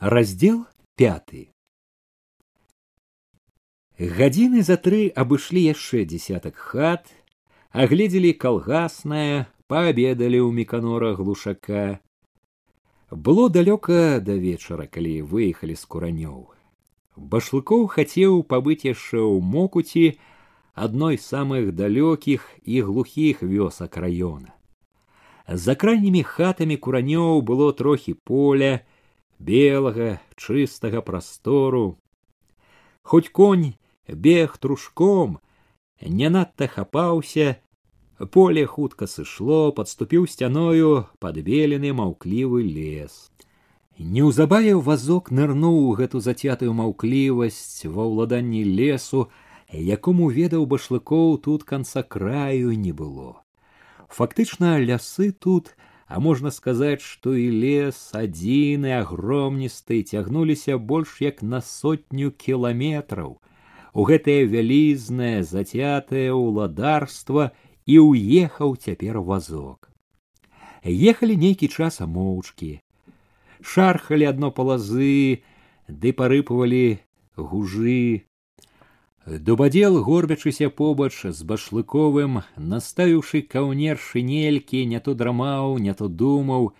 раздел пятый. Гадзіны за тры абышлі яшчэ десятак хат агледзелі калгаснае паабедалі ў меканора глушака. Было далёка да вечара калі выехалі з куранёў башлыкоў хацеў пабыць яшчэ ў мокуці адной з самых далёкіх і глухіх вёсак раёна за крайнімі хатамі куранёў было трохі поля белага чыстага прастору. Хоць конь бег трушком не надта хапаўся поле хутка сышло подступіў сцяною подбелены маўклівы лес. Неўзабаве вазок нырнуў гэту зацятую маўклівасць ва ўладанні лесу якому ведаў башлыкоў тут канца краю не было. Фактычна лясы тут а можна сказаць што і лес адзіны агромністы цягнуліся больш як на сотню кіламетраў у гэтае вялізнае зацятае ўладарства і ўехаў цяпер вазок. Ехалі нейкі час моўчкі. Шархалі адно палазы ды парыпвалі гужы Дубадзел, горбячыся побач з башлыковым, наставіўшы каўнер шынелькі, не то драмаў, не то думаў,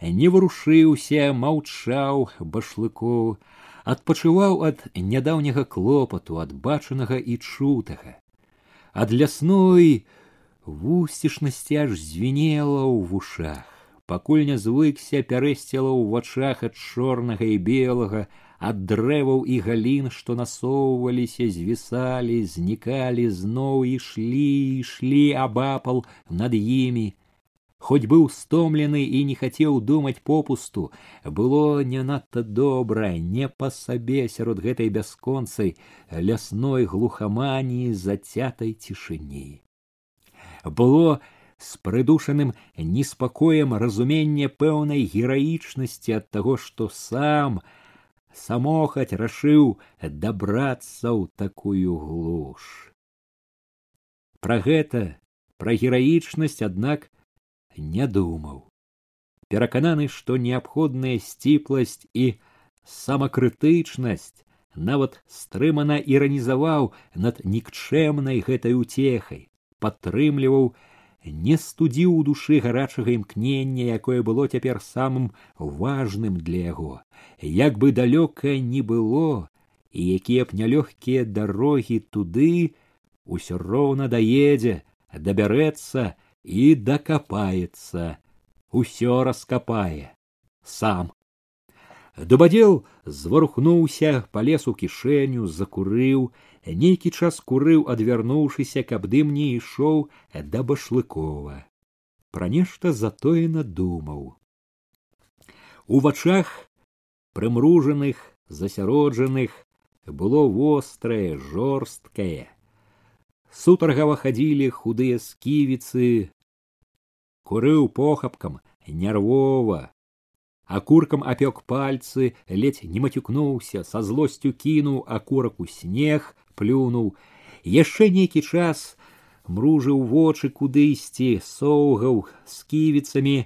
не варушыўся, маўчаў башлыкоў, адпачываў ад нядаўняга клопату, ад бачанага і чутага. Ад лясной вусцішнасці аж звінела ў вушах, пакуль не звыкся пярэсцела ў вачах ад чорнага і белага, ад дрэваў і галін, што насоўваліся, звісалі, знікалі, зноў ішлі, ішлі абапал над імі. Хоць быў стомлены і не хацеў думаць попусту, было не надта добра, не па сабе сярод гэтай бясконцай лясной глухаманіі зацятай цішыні. Было з прыдушаным неспакоем разуменне пэўнай гераічнасці ад таго, што сам, самохаць рашыў дабрацца ў такую глуш. Пра гэта пра гераічнасць аднак не думаў перакананы што неабходная сціпласць і самакрытычнасць нават стрымана іранізаваў над нікчэмнай гэтай уцехай падтрымліваў не студзіў у душы гарачага імкнення, якое было цяпер самым важным для яго, як бы далёка не было, і якія б нялёгкія дарогі туды усё роўна даедзе, дабярэцца і дакапаецца, усё раскапае сам. Дубадзел зварухнуўся, палез у кішэню, закурыў, нейкі час курыў адвярнуўшыся каб дым не ішоў да башлыкова. Пра нешта затоена думаў. У вачах прымружаных засяроджаных было вострае жорсткае. Сутаргава хадзілі худыя сківіцы курыў похапкам нервова акуркам апёк пальцы ледзь не мацюкнуўся са злосцю кінуў акурак у снег плюнуў яшчэ нейкі час мружыў вочы кудысьці соўгаў з ківіцамі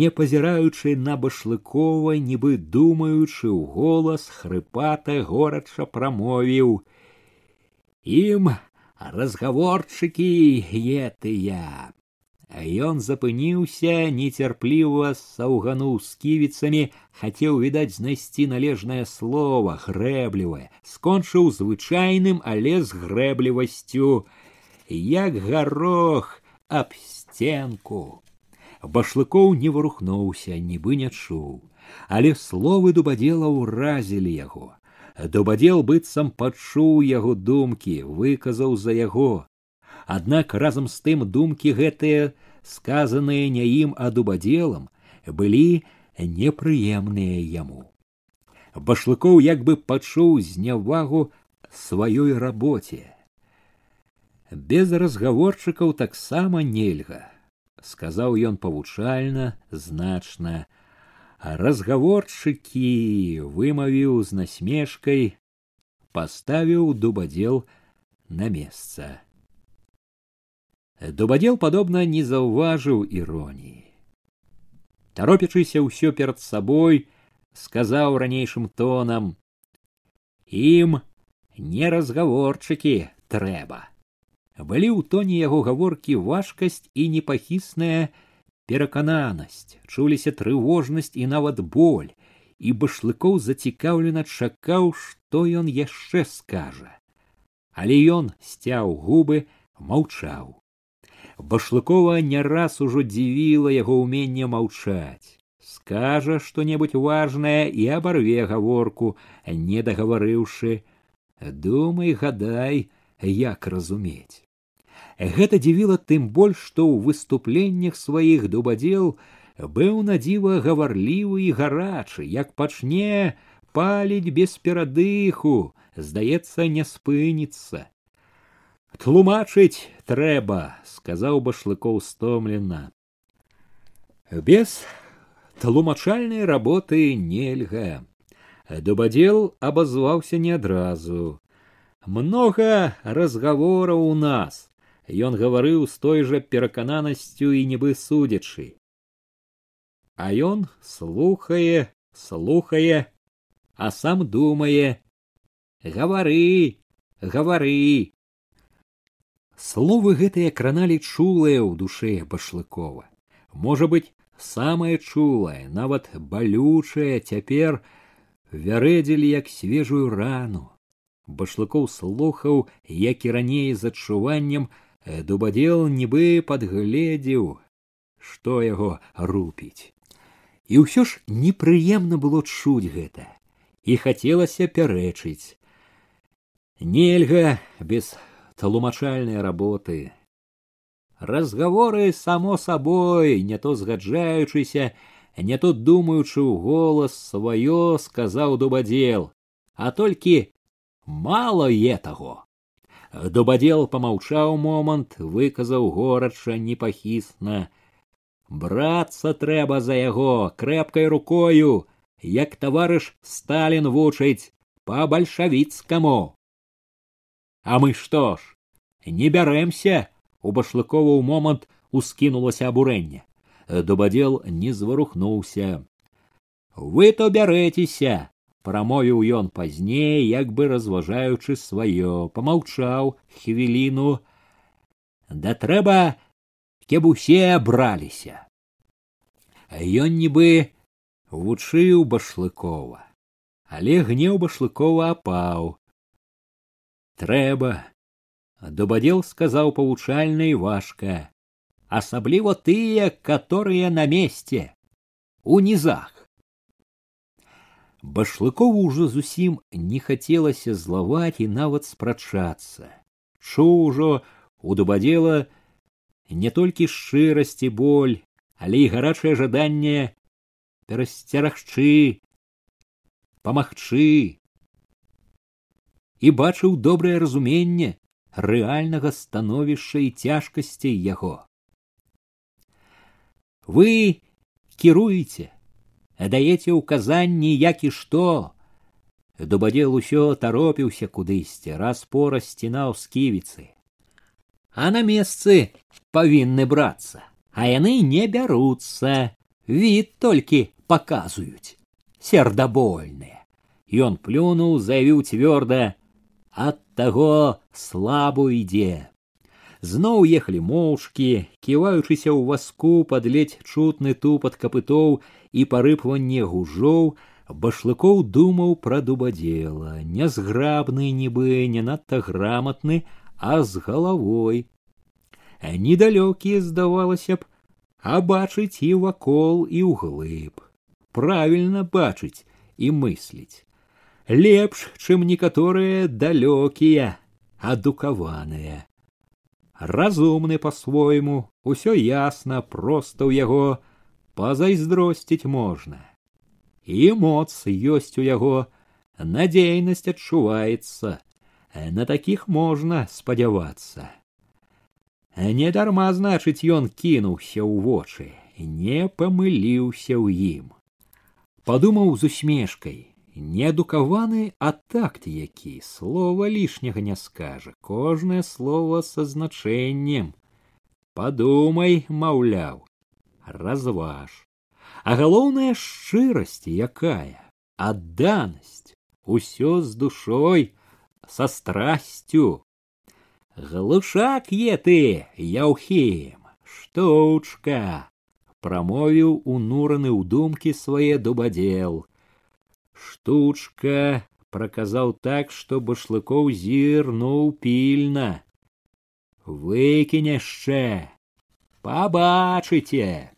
не пазіраючы на башлыкова нібы думаючы ў голас хрыпата горача прамовіў ім разгаворчыкі етыя Ён запыніўся, нецярпліва саўгануў сківіцамі, хацеў відаць знайсці належнае слово грэблівае, скончыў звычайным, але з грэблівасцю, як гарох аб сценку. Башлыкоў не варухнуўся, нібы не чуў, але словы дубадзела ўразілі яго. Дубадзел быццам пачуў яго думкі, выказаў за яго, Аднак разам з тым думкі гэтыя, сказаныя не ім а дубадзелам, былі непрыемныя яму. Башлыкоў як бы пачуў знявагу сваёй рабоце. Без разгаворчыкаў таксама нельга, сказаў ён павучальна, значна. Разгаворчыкі вымавіў з насмешкай, паставіў дубадзел на месца. Дубадзел падобна не заўважыў іроніі. Таропячыся ўсё перад сабой, сказаў ранейшым тонам ім не разгаворчыкі трэба былі ў тоне яго гаворкі важкасць і непахісная перакананасць чуліся трывожнасць і нават боль і башлыкоў зацікаўлена чакаў што ён яшчэ скажа. Але ён сцяў губы маўчаў башлыкова не раз ужо дзівіла яго ўменне маўчаць. Скажа што небудзь важнае і абарве гаворку не дагаварыўшы. Думай гадай як разумець. Гэта дзівіла тым больш што ў выступленнях сваіх дубадзел быў надзіва гаварлівы і гарачы як пачне паліць без перадыху здаецца не спыніцца тлумачыць трэба сказаў башлыкоў стомлена. Без тлумачальнай работы нельга. Дубадзел абазваўся не адразу. Много разгавораў у нас. Ён гаварыў з той жа перакананасцю і нібы судзячы. А ён слухае слухае а сам думае. Гавары гавары словы гэтыя краналі чулыя ў душе башлыкова. Можа быть самае чулае нават балючае цяпер вярэдзілі як свежую рану. Башлыкоў слухаў як і раней з адчуваннем э, дубадзел нібы падгледзеў што яго рупіць і ўсё ж непрыемна было чуць гэта і хацелася пярэчыць. Нельга без тлумачальнай работы. Разговоры само собой не то згаджаючыся не то думаючы ў голас сваё сказаў дубадзел. А толькі мало е таго. Дубадзел помаўчаў момант выказаў горача непахісна. Брацца трэба за яго крэпкай рукою як таварыш сталін вучыць по бальшавіцкаму а мы што ж не бярэмся у башлыкова ў момант ускінулася абурэнне дубадзел не зварухнуўся вы то бярэцеся прамовіў ён пазней як бы разважаючы сваё помаўчаў хвіліну да трэба кеб усе браліся ён нібы вучыў башлыкова. Але гнеў башлыкова апаў трэба дубадзел сказаў павучальна і важка асабліва тыя которые на месте у нізах башлыкову ўжо зусім не хацелася злаваць і нават спрачацца чуў ужо у дубадзела не толькі шчырасці боль але і гарачае жаданне перасцерагчы памагчы і бачыў добрае разуменне рэальнага становішча і цяжкасцей яго вы кіруеце даеце ўказанні як і што дубадзел усё таропіўся кудысьці раз пора сцінаў сківіцы а на месцы павінны брацца а яны не бяруцца від толькі паказваюць сердабольныя ён плюнуў заявіў цвёрда ад таго слабу ідзе. Зноў ехалі моўчкі ківаючыся ў васку пад ледзь чутны тупат капытоў і парыпванне гужоў башлыкоў думаў пра дубадзела нязграбны нібы не надта граматны а з галавой. Недалёкі здавалася б а бачыць і вакол і ўглыб. Правільна бачыць і мысліць лепш чым некаторыя далёкія адукаваныя. Разумны по свойму усё ясна проста ў яго пазайздросціць можна. І моц ёсць у яго надзейнасць адчуваецца на такіх можна спадзявацца. Недарма значыць ён кінуўся ў вочы не памыліўся ў ім. Падумаў з усмешкай неадукаваны а такт які слова лішняга не скажа кожнае слово са значэннем. Падумай маўляў разваж. А галоўная шчырасць якая адданасць усё з душой со страстью глушак е ты яўхім штучка прамовіў унураны ў думкі свае дубадзел штучка праказаў так што башлыкоў зірнуў пільна. Выкіне яшчэ! Пабачыце!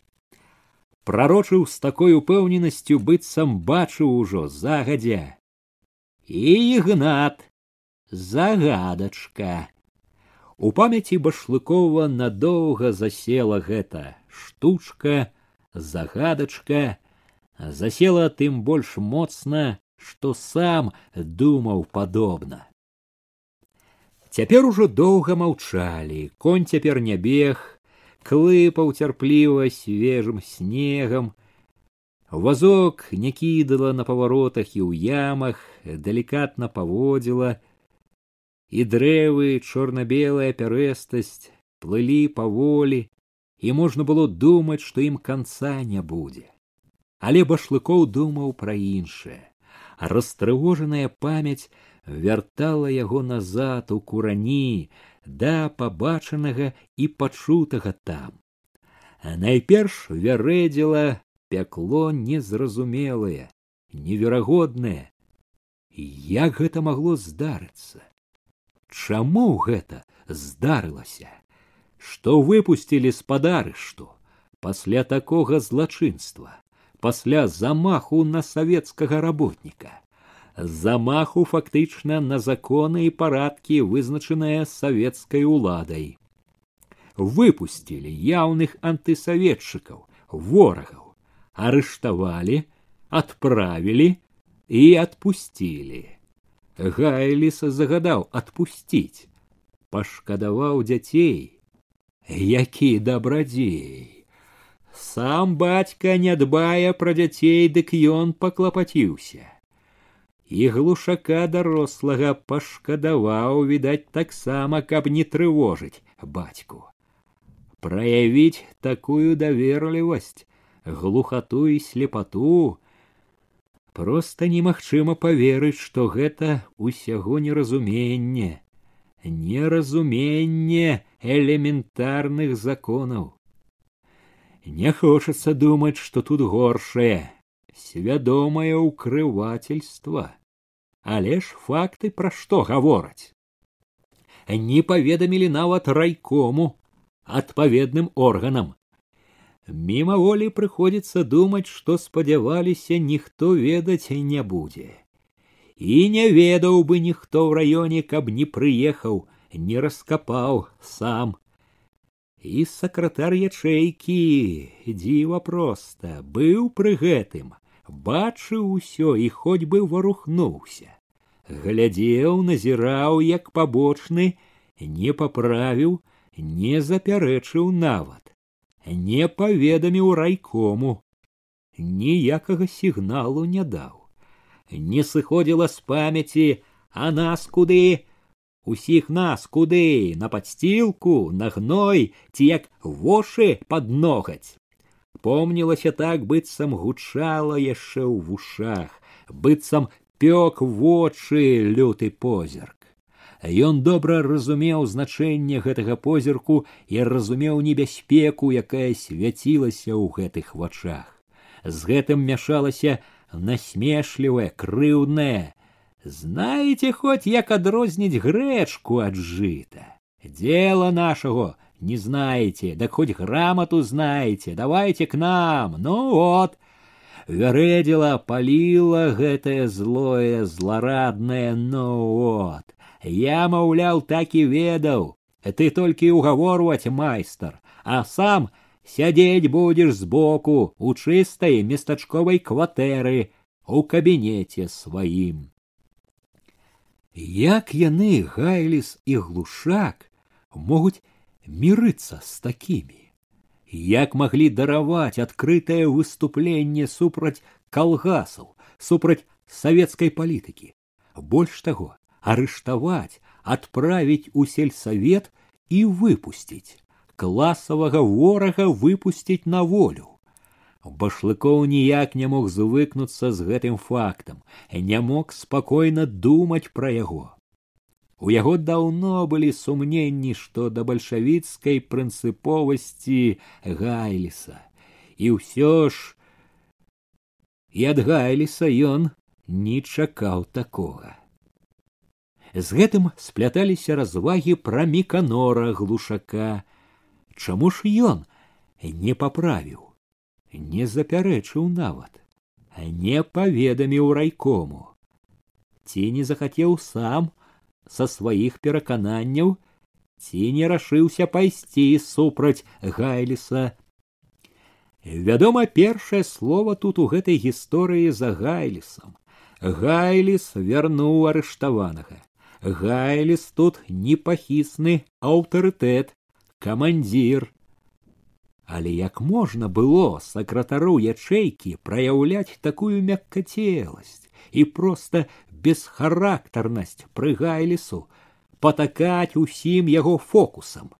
Прарочыў з такой упэўненасцю быццам бачыў ужо загадзя. І ігнат загадачка! У памяці башлыкова надоўга засела гэта. Штучка загадачка засела тым больш моцна што сам думаў падобна. Цяпер ужо доўга маўчалі конь цяпер не бег клыпаў цярпліва свежым снегам. Вазок не кідала на паваротах і ў ямах далікатна паводзіла. І дрэвы чорна-белая пярэстасць плылі паволі і можна было думаць што ім канца не будзе але башлыкоў думаў пра іншае растрывожаная памяць вяртала яго назад у курані да пабачанага і пачутага там. Найперш вярэдзіла пякло незразумелае, неверагоднае. Як гэта магло здарыцца? Чаму гэта здарылася? Што выпусцілі спадарышту пасля такога злачынства, пасля замаху на савецкага работніка? замаху фактычна на законы і парадкі вызначаныя савецкай уладай. Выпусцілі яўных антысаветчыкаў ворагаў арыштавалі адправілі і адпусцілі. Гайліс загадаў адпусціць пашкадаваў дзяцей. Які дабрадзей сам бацька не дбае пра дзяцей дык ён паклапаціўся. І глушака дарослага пашкадаваў відаць таксама каб не трывожыць бацьку. Праявіць такую даверлівасць глухату і слепату просто немагчыма поверыць што гэта усяго неразуменне неразуменне элементарных законаў не хочацца думаць што тут горшае. Свядомае ўкрывательства. Але ж факты пра што гавораць? Не паведамілі нават райкому адпаведным органам. Мімаволі прыходзіцца думаць што спадзяваліся ніхто ведаць не будзе. І не ведаў бы ніхто ў раёне каб не прыехаў не раскапаў сам і сакратар ячэйкі дзіва проста быў пры гэтым бачыў усё і хоць бы варухнуўся. Глядзеў назіраў як пабочны не паправіў не запярэчыў нават не паведаміў райкому ніякага сігналу не даў. Не сыходзіла з памяці а нас куды усіх нас куды на падсцілку на гной ці як вошы пад ногаць помнілася так быццам гучала яшчэ ў вушах быццам пёк вочы люты позірк Ён добра разумеў значэнне гэтага позірку і разумеў небяспеку, якая свяцілася ў гэтых вачах. З гэтым мяшалася насмешлівае, крыўнае. Знаеце хоць як адрозніць грэчку ад жыта. Дело нашего не знаете, да хоть грамоту знаете, давайте к нам, ну вот. Вярэдзіла паліла гэтае злое, злараднае, ну вот. Я, маўляў, так і ведаў, ты толькі угаворваць майстар, а сам сядзець будзеш збоку у чыстай местачковай кватэры у кабінеце сваім. Як яны гайліс і глушак могуць мирыцца з такімі? Як маглі дараваць адкрытае выступленне супраць калгасаў супраць савецкай палітыкі? Больш таго арыштаваць адправіць у сельсавет і выпусціць класавага ворага выпусціць на волю башлыкоў ніяк не мог звыкнуцца з гэтым фактам не мог спакойна думаць пра яго. У яго даўно былі сумненні што да бальшавіцкай прынцыповасці гайліса. І ўсё ж і ад гайліса ён не чакаў такога. З гэтым спляталіся развагі пра міканора глушака. Чаму ж ён не паправіў не запярэчыў нават не паведаміў райкому. Ці не захацеў сам са сваіх перакананняў ці не рашыўся пайсці супраць гайліса. Вядома першае слово тут у гэтай гісторыі за гайлісам. Гайліс вярнуў арыштаванага. Гайліс тут непахісны аўтарытэт камандзір але як можна было сакратару ячэйкі праяўляць такую мяккацеласць і проста бесхарактарнасць пры гайлісу патакаць усім яго фокусам?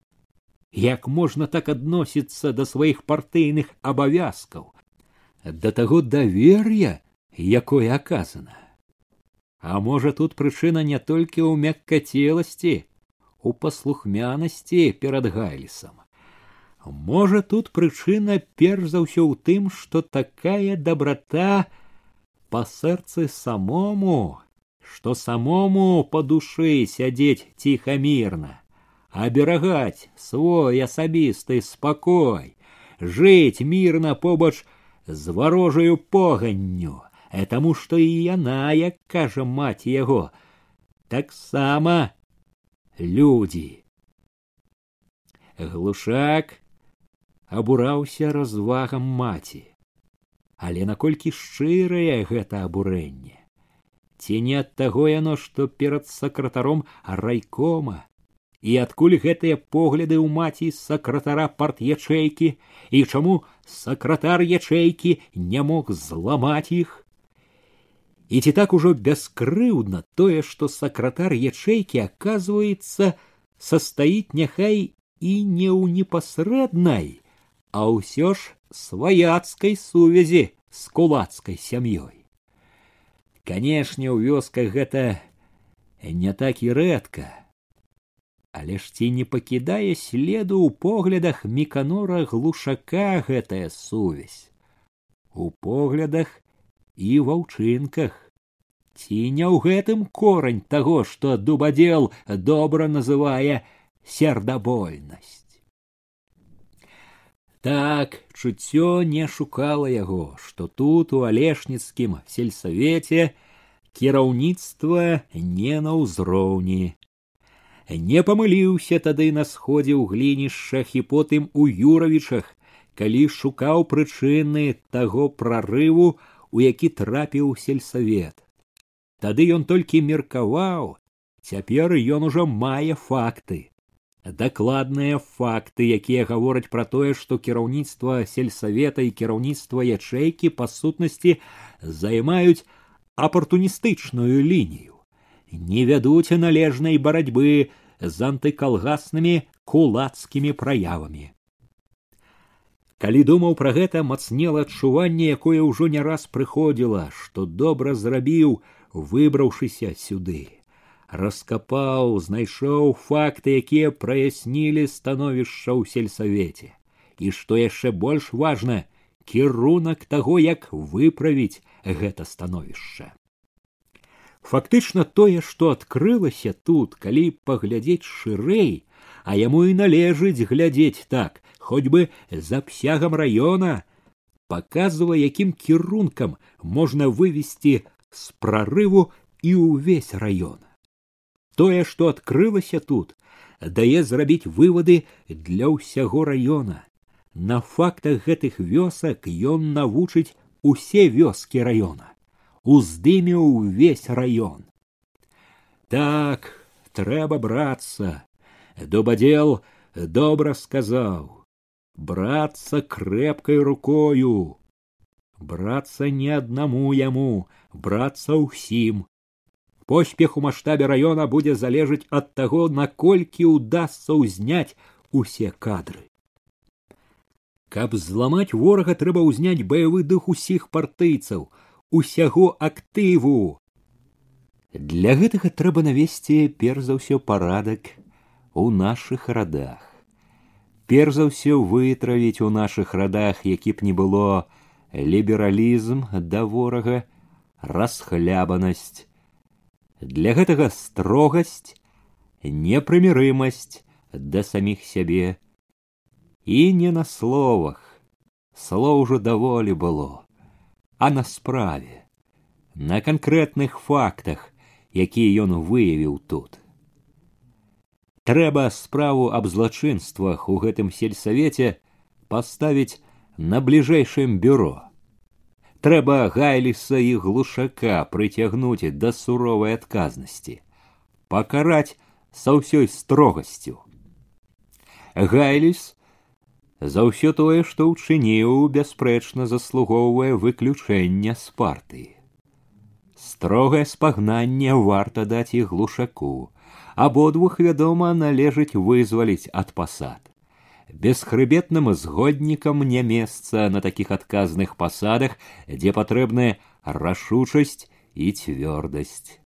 Як можна так адносіцца да сваіх партыйных абавязкаў да таго давер'я якое аказана? А можа тут прычына не толькі ў мяккацеласці у паслухмянасці перад гайлісам можа тут прычына перш за ўсё ў тым што такая дабрата па сэрцы самому што самому па душы сядзець ціхамірна аберагаць свой асабісты спакой жыць мірна побач з варожаю поганню э таму што і яна як кажа маці яго таксама людзі. Глушак абураўся развагам маці. Але наколькі шчырае гэта абурэнне? Ці не ад таго яно што перад сакратаром райкома? І адкуль гэтыя погляды ў маці сакратара парт ячэйкі і чаму сакратар ячэйкі не мог зламаць іх? І ці так ужо бяскрыўдна тое што сакратар ячэйкі оказывается састаіць няхай і не ў непасрэднай а ўсё ж сваяцкай сувязі з кулацкай сям'ёй. Канешне ў вёсках гэта не так і рэдка але ж ці не пакідае следу ў поглядах міканора глушака гэтая сувязь? У поглядах і ва ўчынках ці не ў гэтым корань таго што дубадзел добра называе сердабольнасць так чуццё не шукала яго што тут у алешніцкім сельсавеце кіраўніцтва не на ўзроўні. Не памыліўся тады на сходзе ў глінішчах і потым у юравічах калі шукаў прычыны таго прарыву у які трапіў сельсавет. Тады ён толькі меркаваў цяпер ён ужо мае факты дакладныя факты якія гавораць пра тое што кіраўніцтва сельсавета і кіраўніцтва ячэйкі па сутнасці займаюць апартуністычную лінію не вядуць належнай барацьбы з антыкалгаснымі кулацкімі праявамі. Калі думаў пра гэта мацнела адчуванне якое ўжо не раз прыходзіла што добра зрабіў выбраўшыся сюды раскапаў знайшоў факты якія праяснілі становішча ў сельсавеце. І што яшчэ больш важна кірунак таго як выправіць гэта становішча. Фактычна тое што адкрылася тут калі паглядзець шырэй а яму і належыць глядзець так хоць бы за абсягам района показывая якім кірункам можна вывести з прарыву і ўвесь раён тое што адкрылася тут дае зрабіць вывады для ўсяго раёна. На фактах гэтых вёсак ён навучыць усе вёскі раёна уздыме ўвесь раён. Так трэба брацца дубадзел добра сказаў браться крепкой рукою. Браться не аднаму яму браться ўсім поспех у маштабе района будзе залежаць ад таго наколькі удастся ўзняць усе кадры Каб зламаць ворага трэба ўзняць баявы дух усіх партыйцаў, усяго актыву. Для гэтага трэба навесці перш за ўсё парадак у нашых радах. Перш за ўсё вытравіць у нашых радах, які б не было лібералізм да ворага, расхлябанасць. Для гэтага строгасць, непрымірымасць да саміх сябе. І не на словах, слоў ужо даволі было, а на справе, на канкрэтных фактах, якія ён выявіў тут. Трэба справу аб злачынствах у гэтым сельсавеце паставіць на бліжэйшым бюро трэба гайліса і глушака прыцягнуць да суровай адказнасці пакараць са ўсёй строгасцю гайліс за ўсё тое што ўчыніў бясспрэчна заслугоўвае выключэння з партыі строгае спагнанне варта даць і глушаку абодвух вядома належыць вызваліць ад пасад бесхрыбетным згоднікам не месца на такіх адказных пасадах, дзе патрэбная рашучасць і цвёрдасць.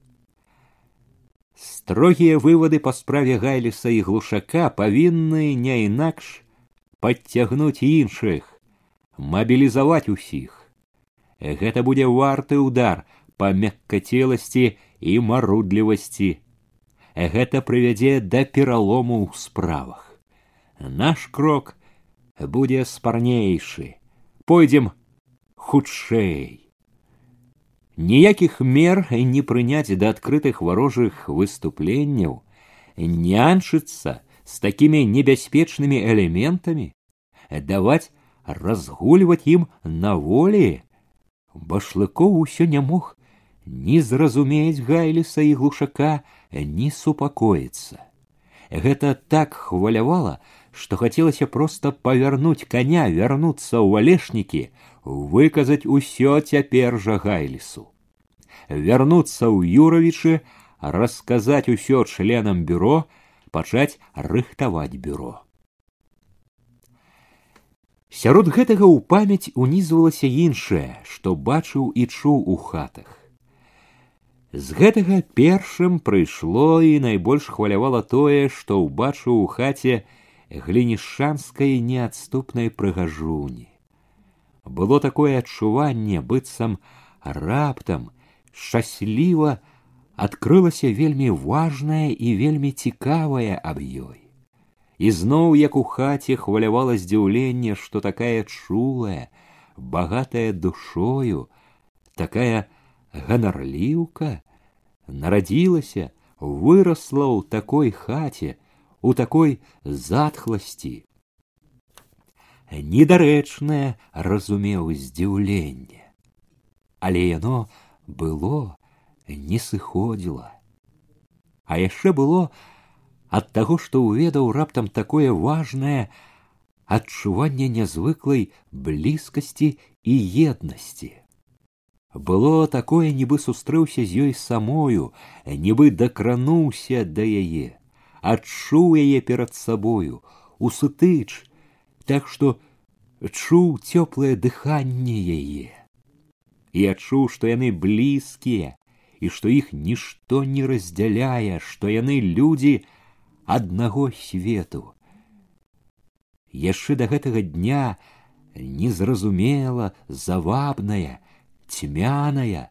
Строгія вывады па справе гайліса і глушака павінны не інакш падцягнуць іншых, мабілізаваць усіх. Гэта будзе варты удар па мяккацеласці і марудлівасці. Гэта прывядзе да пералому ў справах Наш крок будзе спарнейшы пойдзем хутчэй ніякіх мер не прыняць да адкрытых варожых выступленняў нянчыцца з такімі небяспечнымі элементамі даваць разгульваць ім на волі. Башлыкоў усё не мог ні зразумець гайліса і глушака ні супакоіцца. Гэта так хвалявала что хацелася просто павярнуць коня вярнуцца ў валешнікі выказаць усё цяпер жа гайлісу вярнуцца ў юравічы расказаць усё членам бюро пачаць рыхтаваць бюро сярод гэтага ў памяць унізвалася іншае што бачыў і чуў у хатах з гэтага першым прыйшло і найбольш хвалявала тое што ўбачыў у хаце глінішанскай неадступнай прыгажуні. Было такое адчуванне, быццам раптам шчасліва адкрылася вельмі важнае і вельмі цікавае аб ёй. І зноў як у хаце хвалявала здзіўленне, што такая чулая, багатая душою, такая ганарліўка нарадзілася, вырасла ў такой хаце, у такой затхласці. Недарэчнае разумеў здзіўленне, але яно было не сыходзіла. А яшчэ было ад таго, што ўведаў раптам такое важнае адчуванне нязвыклай блізкасці і еднасці. Было такое, нібы сустрэўся з ёй самою, нібы дакрануўся да яе Адчуў яе перад сабою усутыч так што чуў цёплае дыханне яе. І адчуў што яны блізкія і што іх нішто не раздзяляе што яны людзі аднаго свету. Яшчэ да гэтага дня незразумела завабная цьмяная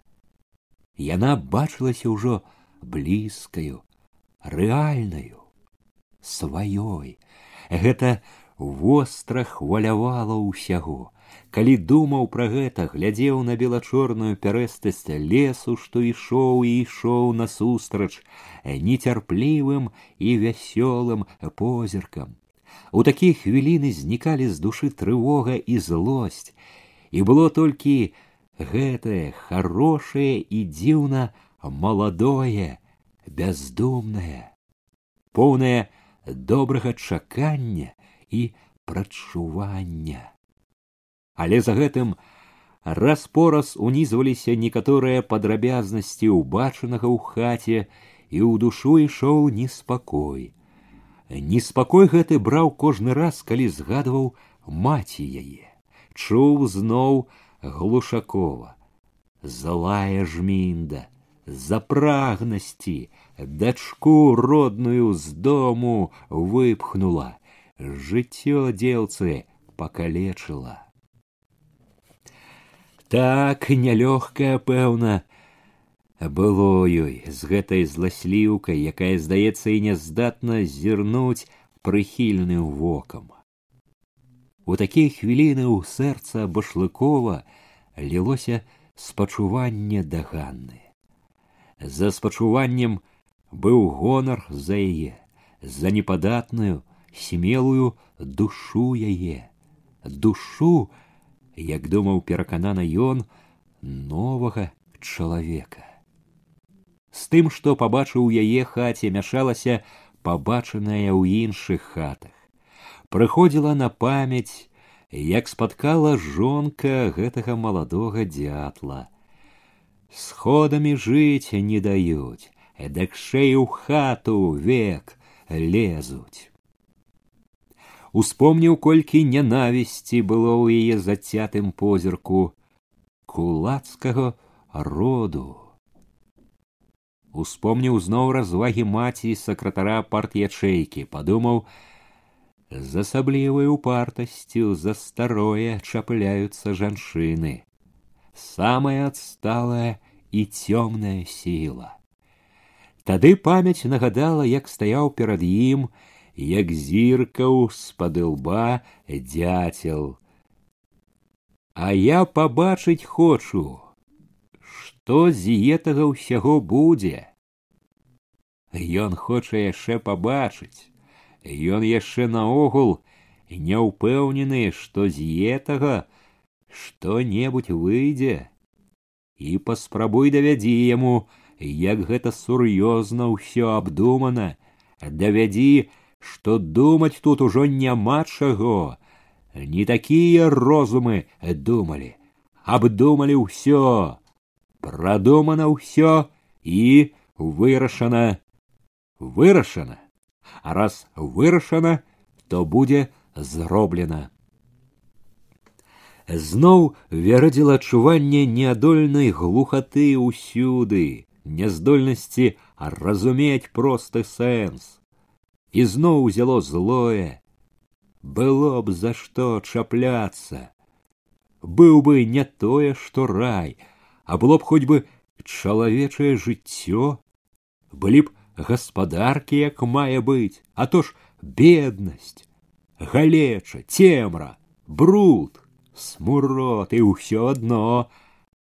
яна бачылася ўжо блізкаю рэальнаю сваёй. Гэта востра хвалявала ўсяго. Калі думаў пра гэта, глядзеў на белачорную пярэстасць лесу, што ішоў і ішоў насустрач нецярплівым і вясёлым позіркам. У такія хвіліны знікалі з душы трывога і злосць, і было толькі гэтае хорошае і дзіўна маладое, бяздумнае, поўнае добрага чакання і прачування. Але за гэтым раз-пораз унізваліся некаторыя падрабязнасці ўбачанага ў хаце і ў душу ішоў неспакой. Неспакой гэты браў кожны раз, калі згадваў маці яе чуў зноў глушакова злая жмінда запрагнасці дачку родную з дому выпхнула жыццё дзелцы пакалечыла так нялёгкая пэўна было ёй з гэтай зласліўкай якая здаецца і няздатна зірнуць прыхільным вокам. У такія хвіліны ў сэрца башлыкова лілося спачуванне да ганны за спачуваннем быў гонар за яе за непадатную смелую душу яе. Душу як думаў пераканана ён новага чалавека. З тым што пабачыў яе хаце мяшалася пабачанае ў іншых хатах. Прыходзіла на памяць як спаткала жонка гэтага маладога дзятла. Сходамі жыць не даюць эдакшэй у хату век лезуць. Успомніў колькі нянавісці было ў яе зацятым позірку кулацкага роду. Успомніў зноў развагі маці сакратара парт'ячэйкі. Падумаў з асаблівай упартасцю за старое чапляюцца жанчыны. Самая адсталая і цёмная сіла тады памяць нагадала як стаяў перад ім як зіркаў з-пад лба дзяцел. А я пабачыць хочу што з гэтага ўсяго будзе. Ён хоча яшчэ пабачыць ён яшчэ наогул не ўпэўнены што з гэтага што небудзь выйдзе. І паспрабуй давядзі яму як гэта сур'ёзна ўсё абдумана давядзі што думаць тут ужо няма чаго. Не такія розумы думалі. Абдумалі ўсё. Прадумана ўсё і вырашана. Вырашана. А раз вырашана то будзе зроблена. Зноў вярадзіла адчуванне неадольнай глухаты ўсюды няздольнасці разумець просты сэнс і зноў узяло злое было б за што чапляцца быў бы не тое што рай а было б хоць бы чалавечае жыццё былі б гаспадаркі як мае быць а то ж беднасць галеча цемра бруд смурод і ўсё адно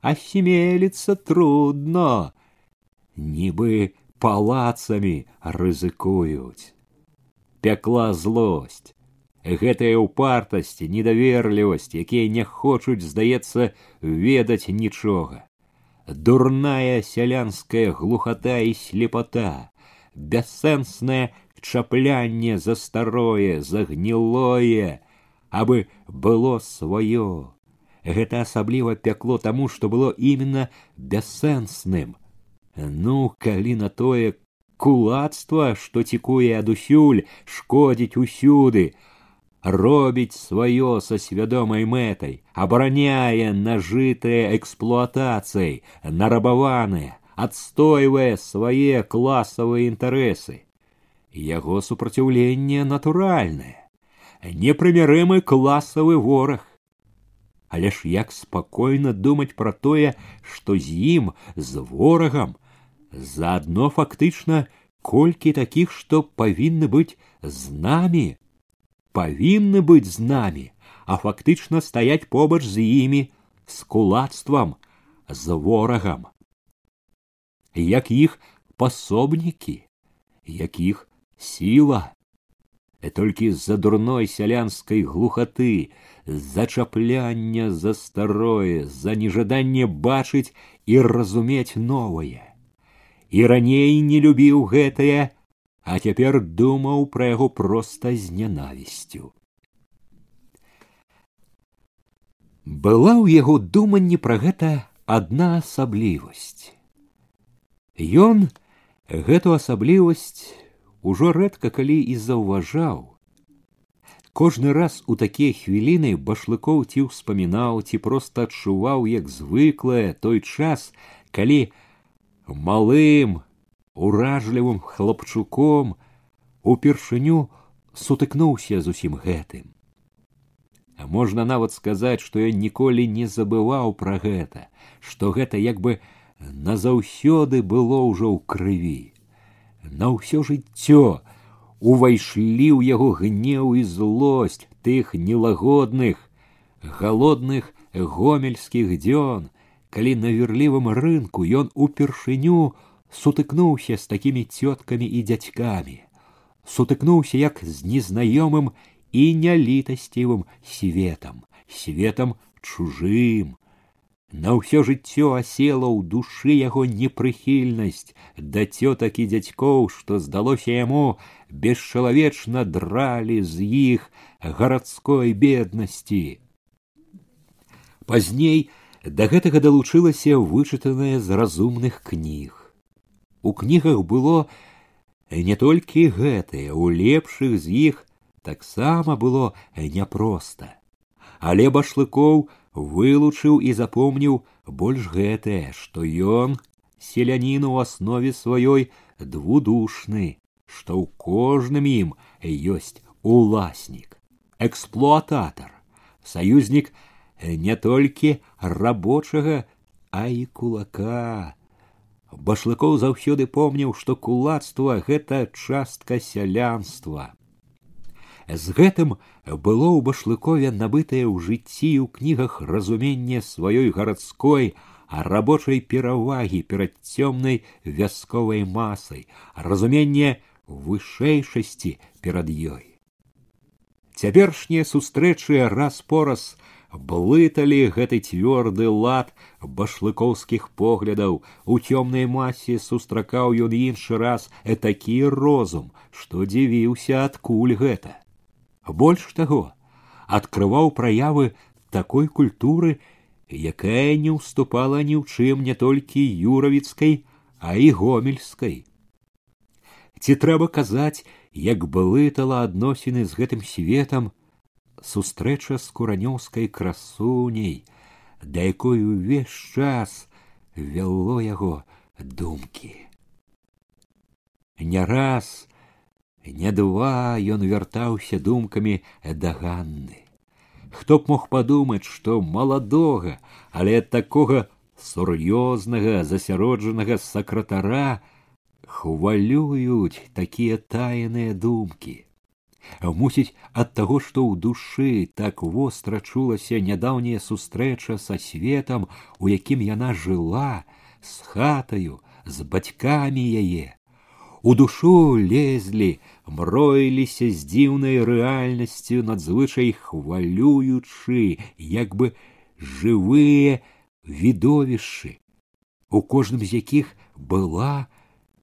асмеліцца трудно нібы палацамі рызыкуюць пякла злосць гэтая ўпартасць недаверлівасць якія не хочуць здаецца ведаць нічога дурная сялянская глухота і слепота бяссэнснае чаплянне за старое загнілое абы было сваё гэта асабліва пякло таму што было именно бяссэнсным ну калі на тое кулацтва што цікуе адусюль шкодзіць усюды робіць сваё са свядомай мэтай абараняе нажытае эксплуатацыяй нарабаванае адстойвае свае класавыя інтарэсы. Яго супраціўленне натуральнае. Непрымярымы класавы вораг. Але ж як спакойна думаць пра тое што з ім з ворагам заадно фактычна колькі такіх што павінны быць з намі павінны быць з намі, а фактычна стаяць побач з імі з кулацтвам, з ворагам. Як іх пасобнікі, як іх сіла, толькі з-за дурной сялянскай глухаты, з-за чапляння за старое, за нежаданне бачыць і разумець новае. І раней не любіў гэтае, а цяпер думаў пра яго проста з нянавісцю. Была ў яго думанні пра гэта адна асаблівасць. Ён гэту асаблівасць ужо рэдка калі і заўважаў. Кожны раз у такія хвіліны башлыкоў ці ўспамінаў ці проста адчуваў як звыклае той час, калі малым уражлівым хлапчуком упершыню сутыкнуўся з усім гэтым. А можна нават сказаць, што я ніколі не забываў пра гэта, што гэта як бы назаўсёды было ўжо ў крыві. На ўсё жыццё увайшлі ў яго гнеў і злосць тых нелагодных, галодных гомельскіх дзён, калі на верлівым рынку ён упершыню сутыкнуўся з такімі цёткамі і дзядзькамі, сутыкнуўся як з незнаёмым і нялітасцівым светам, светам чужым, на ўсё жыццё асела ў душы яго непрыхільнасць да цётак і дзядзькоў, што здалося яму бесчалавечна дралі з іх гарадской беднасці. Пазней да гэтага далучылася вычытанае з разумных кніг. У кнігах было не толькі гэтае, у лепшых з іх таксама было няпроста, але башлыкоў вылучыў і запомніў больш гэтае, што ён селянін у аснове сваёй двудушны, што ў кожным ім ёсць уласнік, эксплуататар, саюзнік не толькі рабочага, а і кулака. Башлыкоў заўсёды помніў, што кулацтва гэта частка сялянства. З гэтым было ў башлыкове набытае ў жыцці ў кнігах разуменне сваёй гарадской, а рабочай перавагі перад цёмнай вясковай масай, разуменне вышэйшасці перад ёй. Цяпершнія сустрэчы раз пораз блыталі гэты цвёрды лад башлыкоўскіх поглядаў. У цёмнай масе сустракаў ён іншы раз такі розум, што дзівіўся адкуль гэта. Больш таго адкрываў праявы такой культуры якая не ўступала ні ў чым не толькі юравіцкай а і гомельскай. Ці трэба казаць як блытала адносіны з гэтым светам сустрэча з куранёўскай красуней да якой увесь час вяло яго думкі. Не раз не два ён вяртаўся думкамі да ганны. Хто б мог падумаць што маладога але ад такога сур'ёзнага засяроджанага сакратара хвалююць такія таяныя думкі мусіць ад таго што ў душы так востра чулася нядаўняя сустрэча са светам у якім яна жыла з хатаю з бацькамі яе у душу лезлі, мроіліся з дзіўнай рэальнасцю надзвычай хвалюючы, як бы жывыя відовішчы, у кожным з якіх была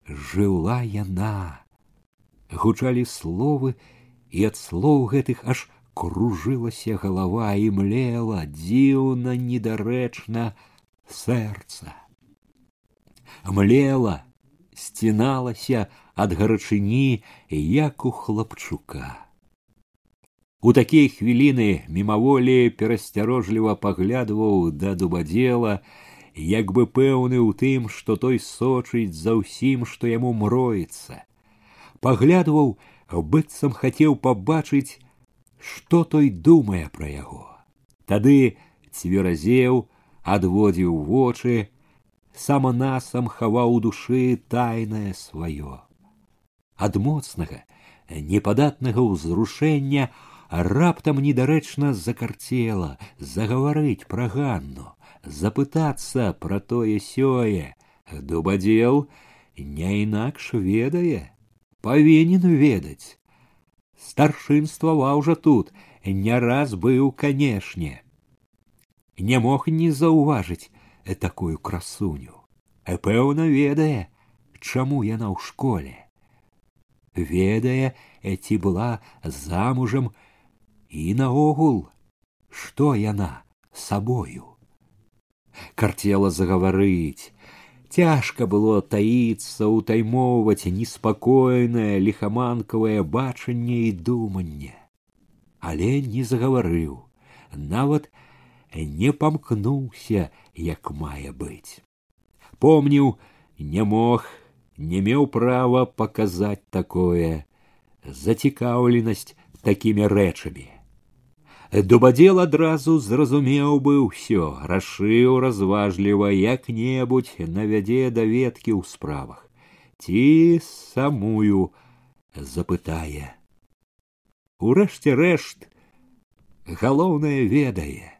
жыла яна. Гучалі словы, і ад слоў гэтых аж кружылася галава і млела дзіўна недарэчна сэрца. Млела, сціналася ад гарачыні як у хлапчука. У такія хвіліны мімаволі перасцярожліва паглядваў да дубадзела, як бы пэўны ў тым, што той сочыць за ўсім, што яму мроіцца. Паглядваў, быццам хацеў пабачыць, што той думае пра яго. Тады цверазеў, адводзіў вочы, саманасам хаваў у душы тайнае сваё. Ад моцнага, непадатнага ўзрушэння раптам недарэчна закарцела загаварыць пра ганну, запытацца пра тое сёе, дубадзел не інакш ведае, павінен ведаць. Старшынстваваў жа тут, не раз быў, канешне. Не мог не заўважыць, такую красуню. Пэўна ведае, чаму яна ў школе. Ведае, ці была замужам і наогул, што яна сабою. Карцела загаварыць, Цяжка было таіцца, утаймоўваць неспакойнае лихаманкавае бачанне і думанне. але не загаварыў нават не памкнуўся як мае быць помніў не мог не меў права паказаць такое зацікаўленасць такімі рэчамі Дубадзел адразу зразумеў бы ўсё. Рашыў разважліва як небудзь навядзе даведкі ў справах. Ці самую? Запытае. Урэшце рэшт галоўнае ведае.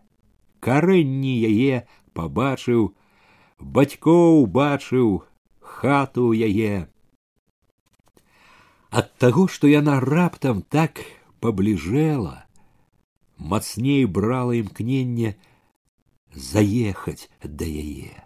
Карэнні яе пабачыў бацькоў бачыў хату яе. Ад таго што яна раптам так пабліжэла мацней брала імкненне заехаць да яе.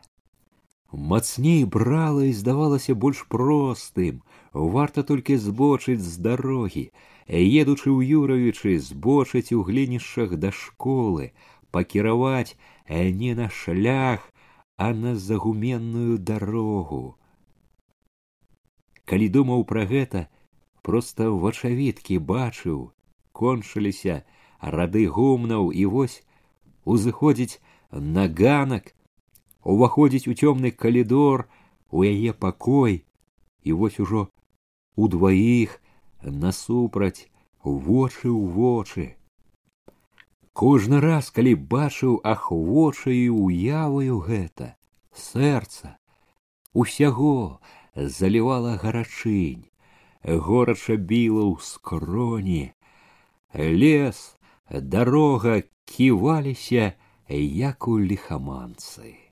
Мацней брала і здавалася больш простым. Варта толькі збочыць з дарогі. Едучы ў юравічы збочыць у глінішчах да школы пакіраваць не на шлях а на загуменную дарогу. Калі думаў пра гэта проста вачавіткі бачыў кончыліся рады гумнаў і вось узыходзіць на ганак уваходзіць у цёмны калідор у яе пакой і вось ужо удваіх насупраць вочы ў вочы кожны раз калі бачыў ахвочаю уяваю гэта сэрца усяго залівала гарачынь горача біла ў скроні лес дарога ківаліся як у ліхаманцы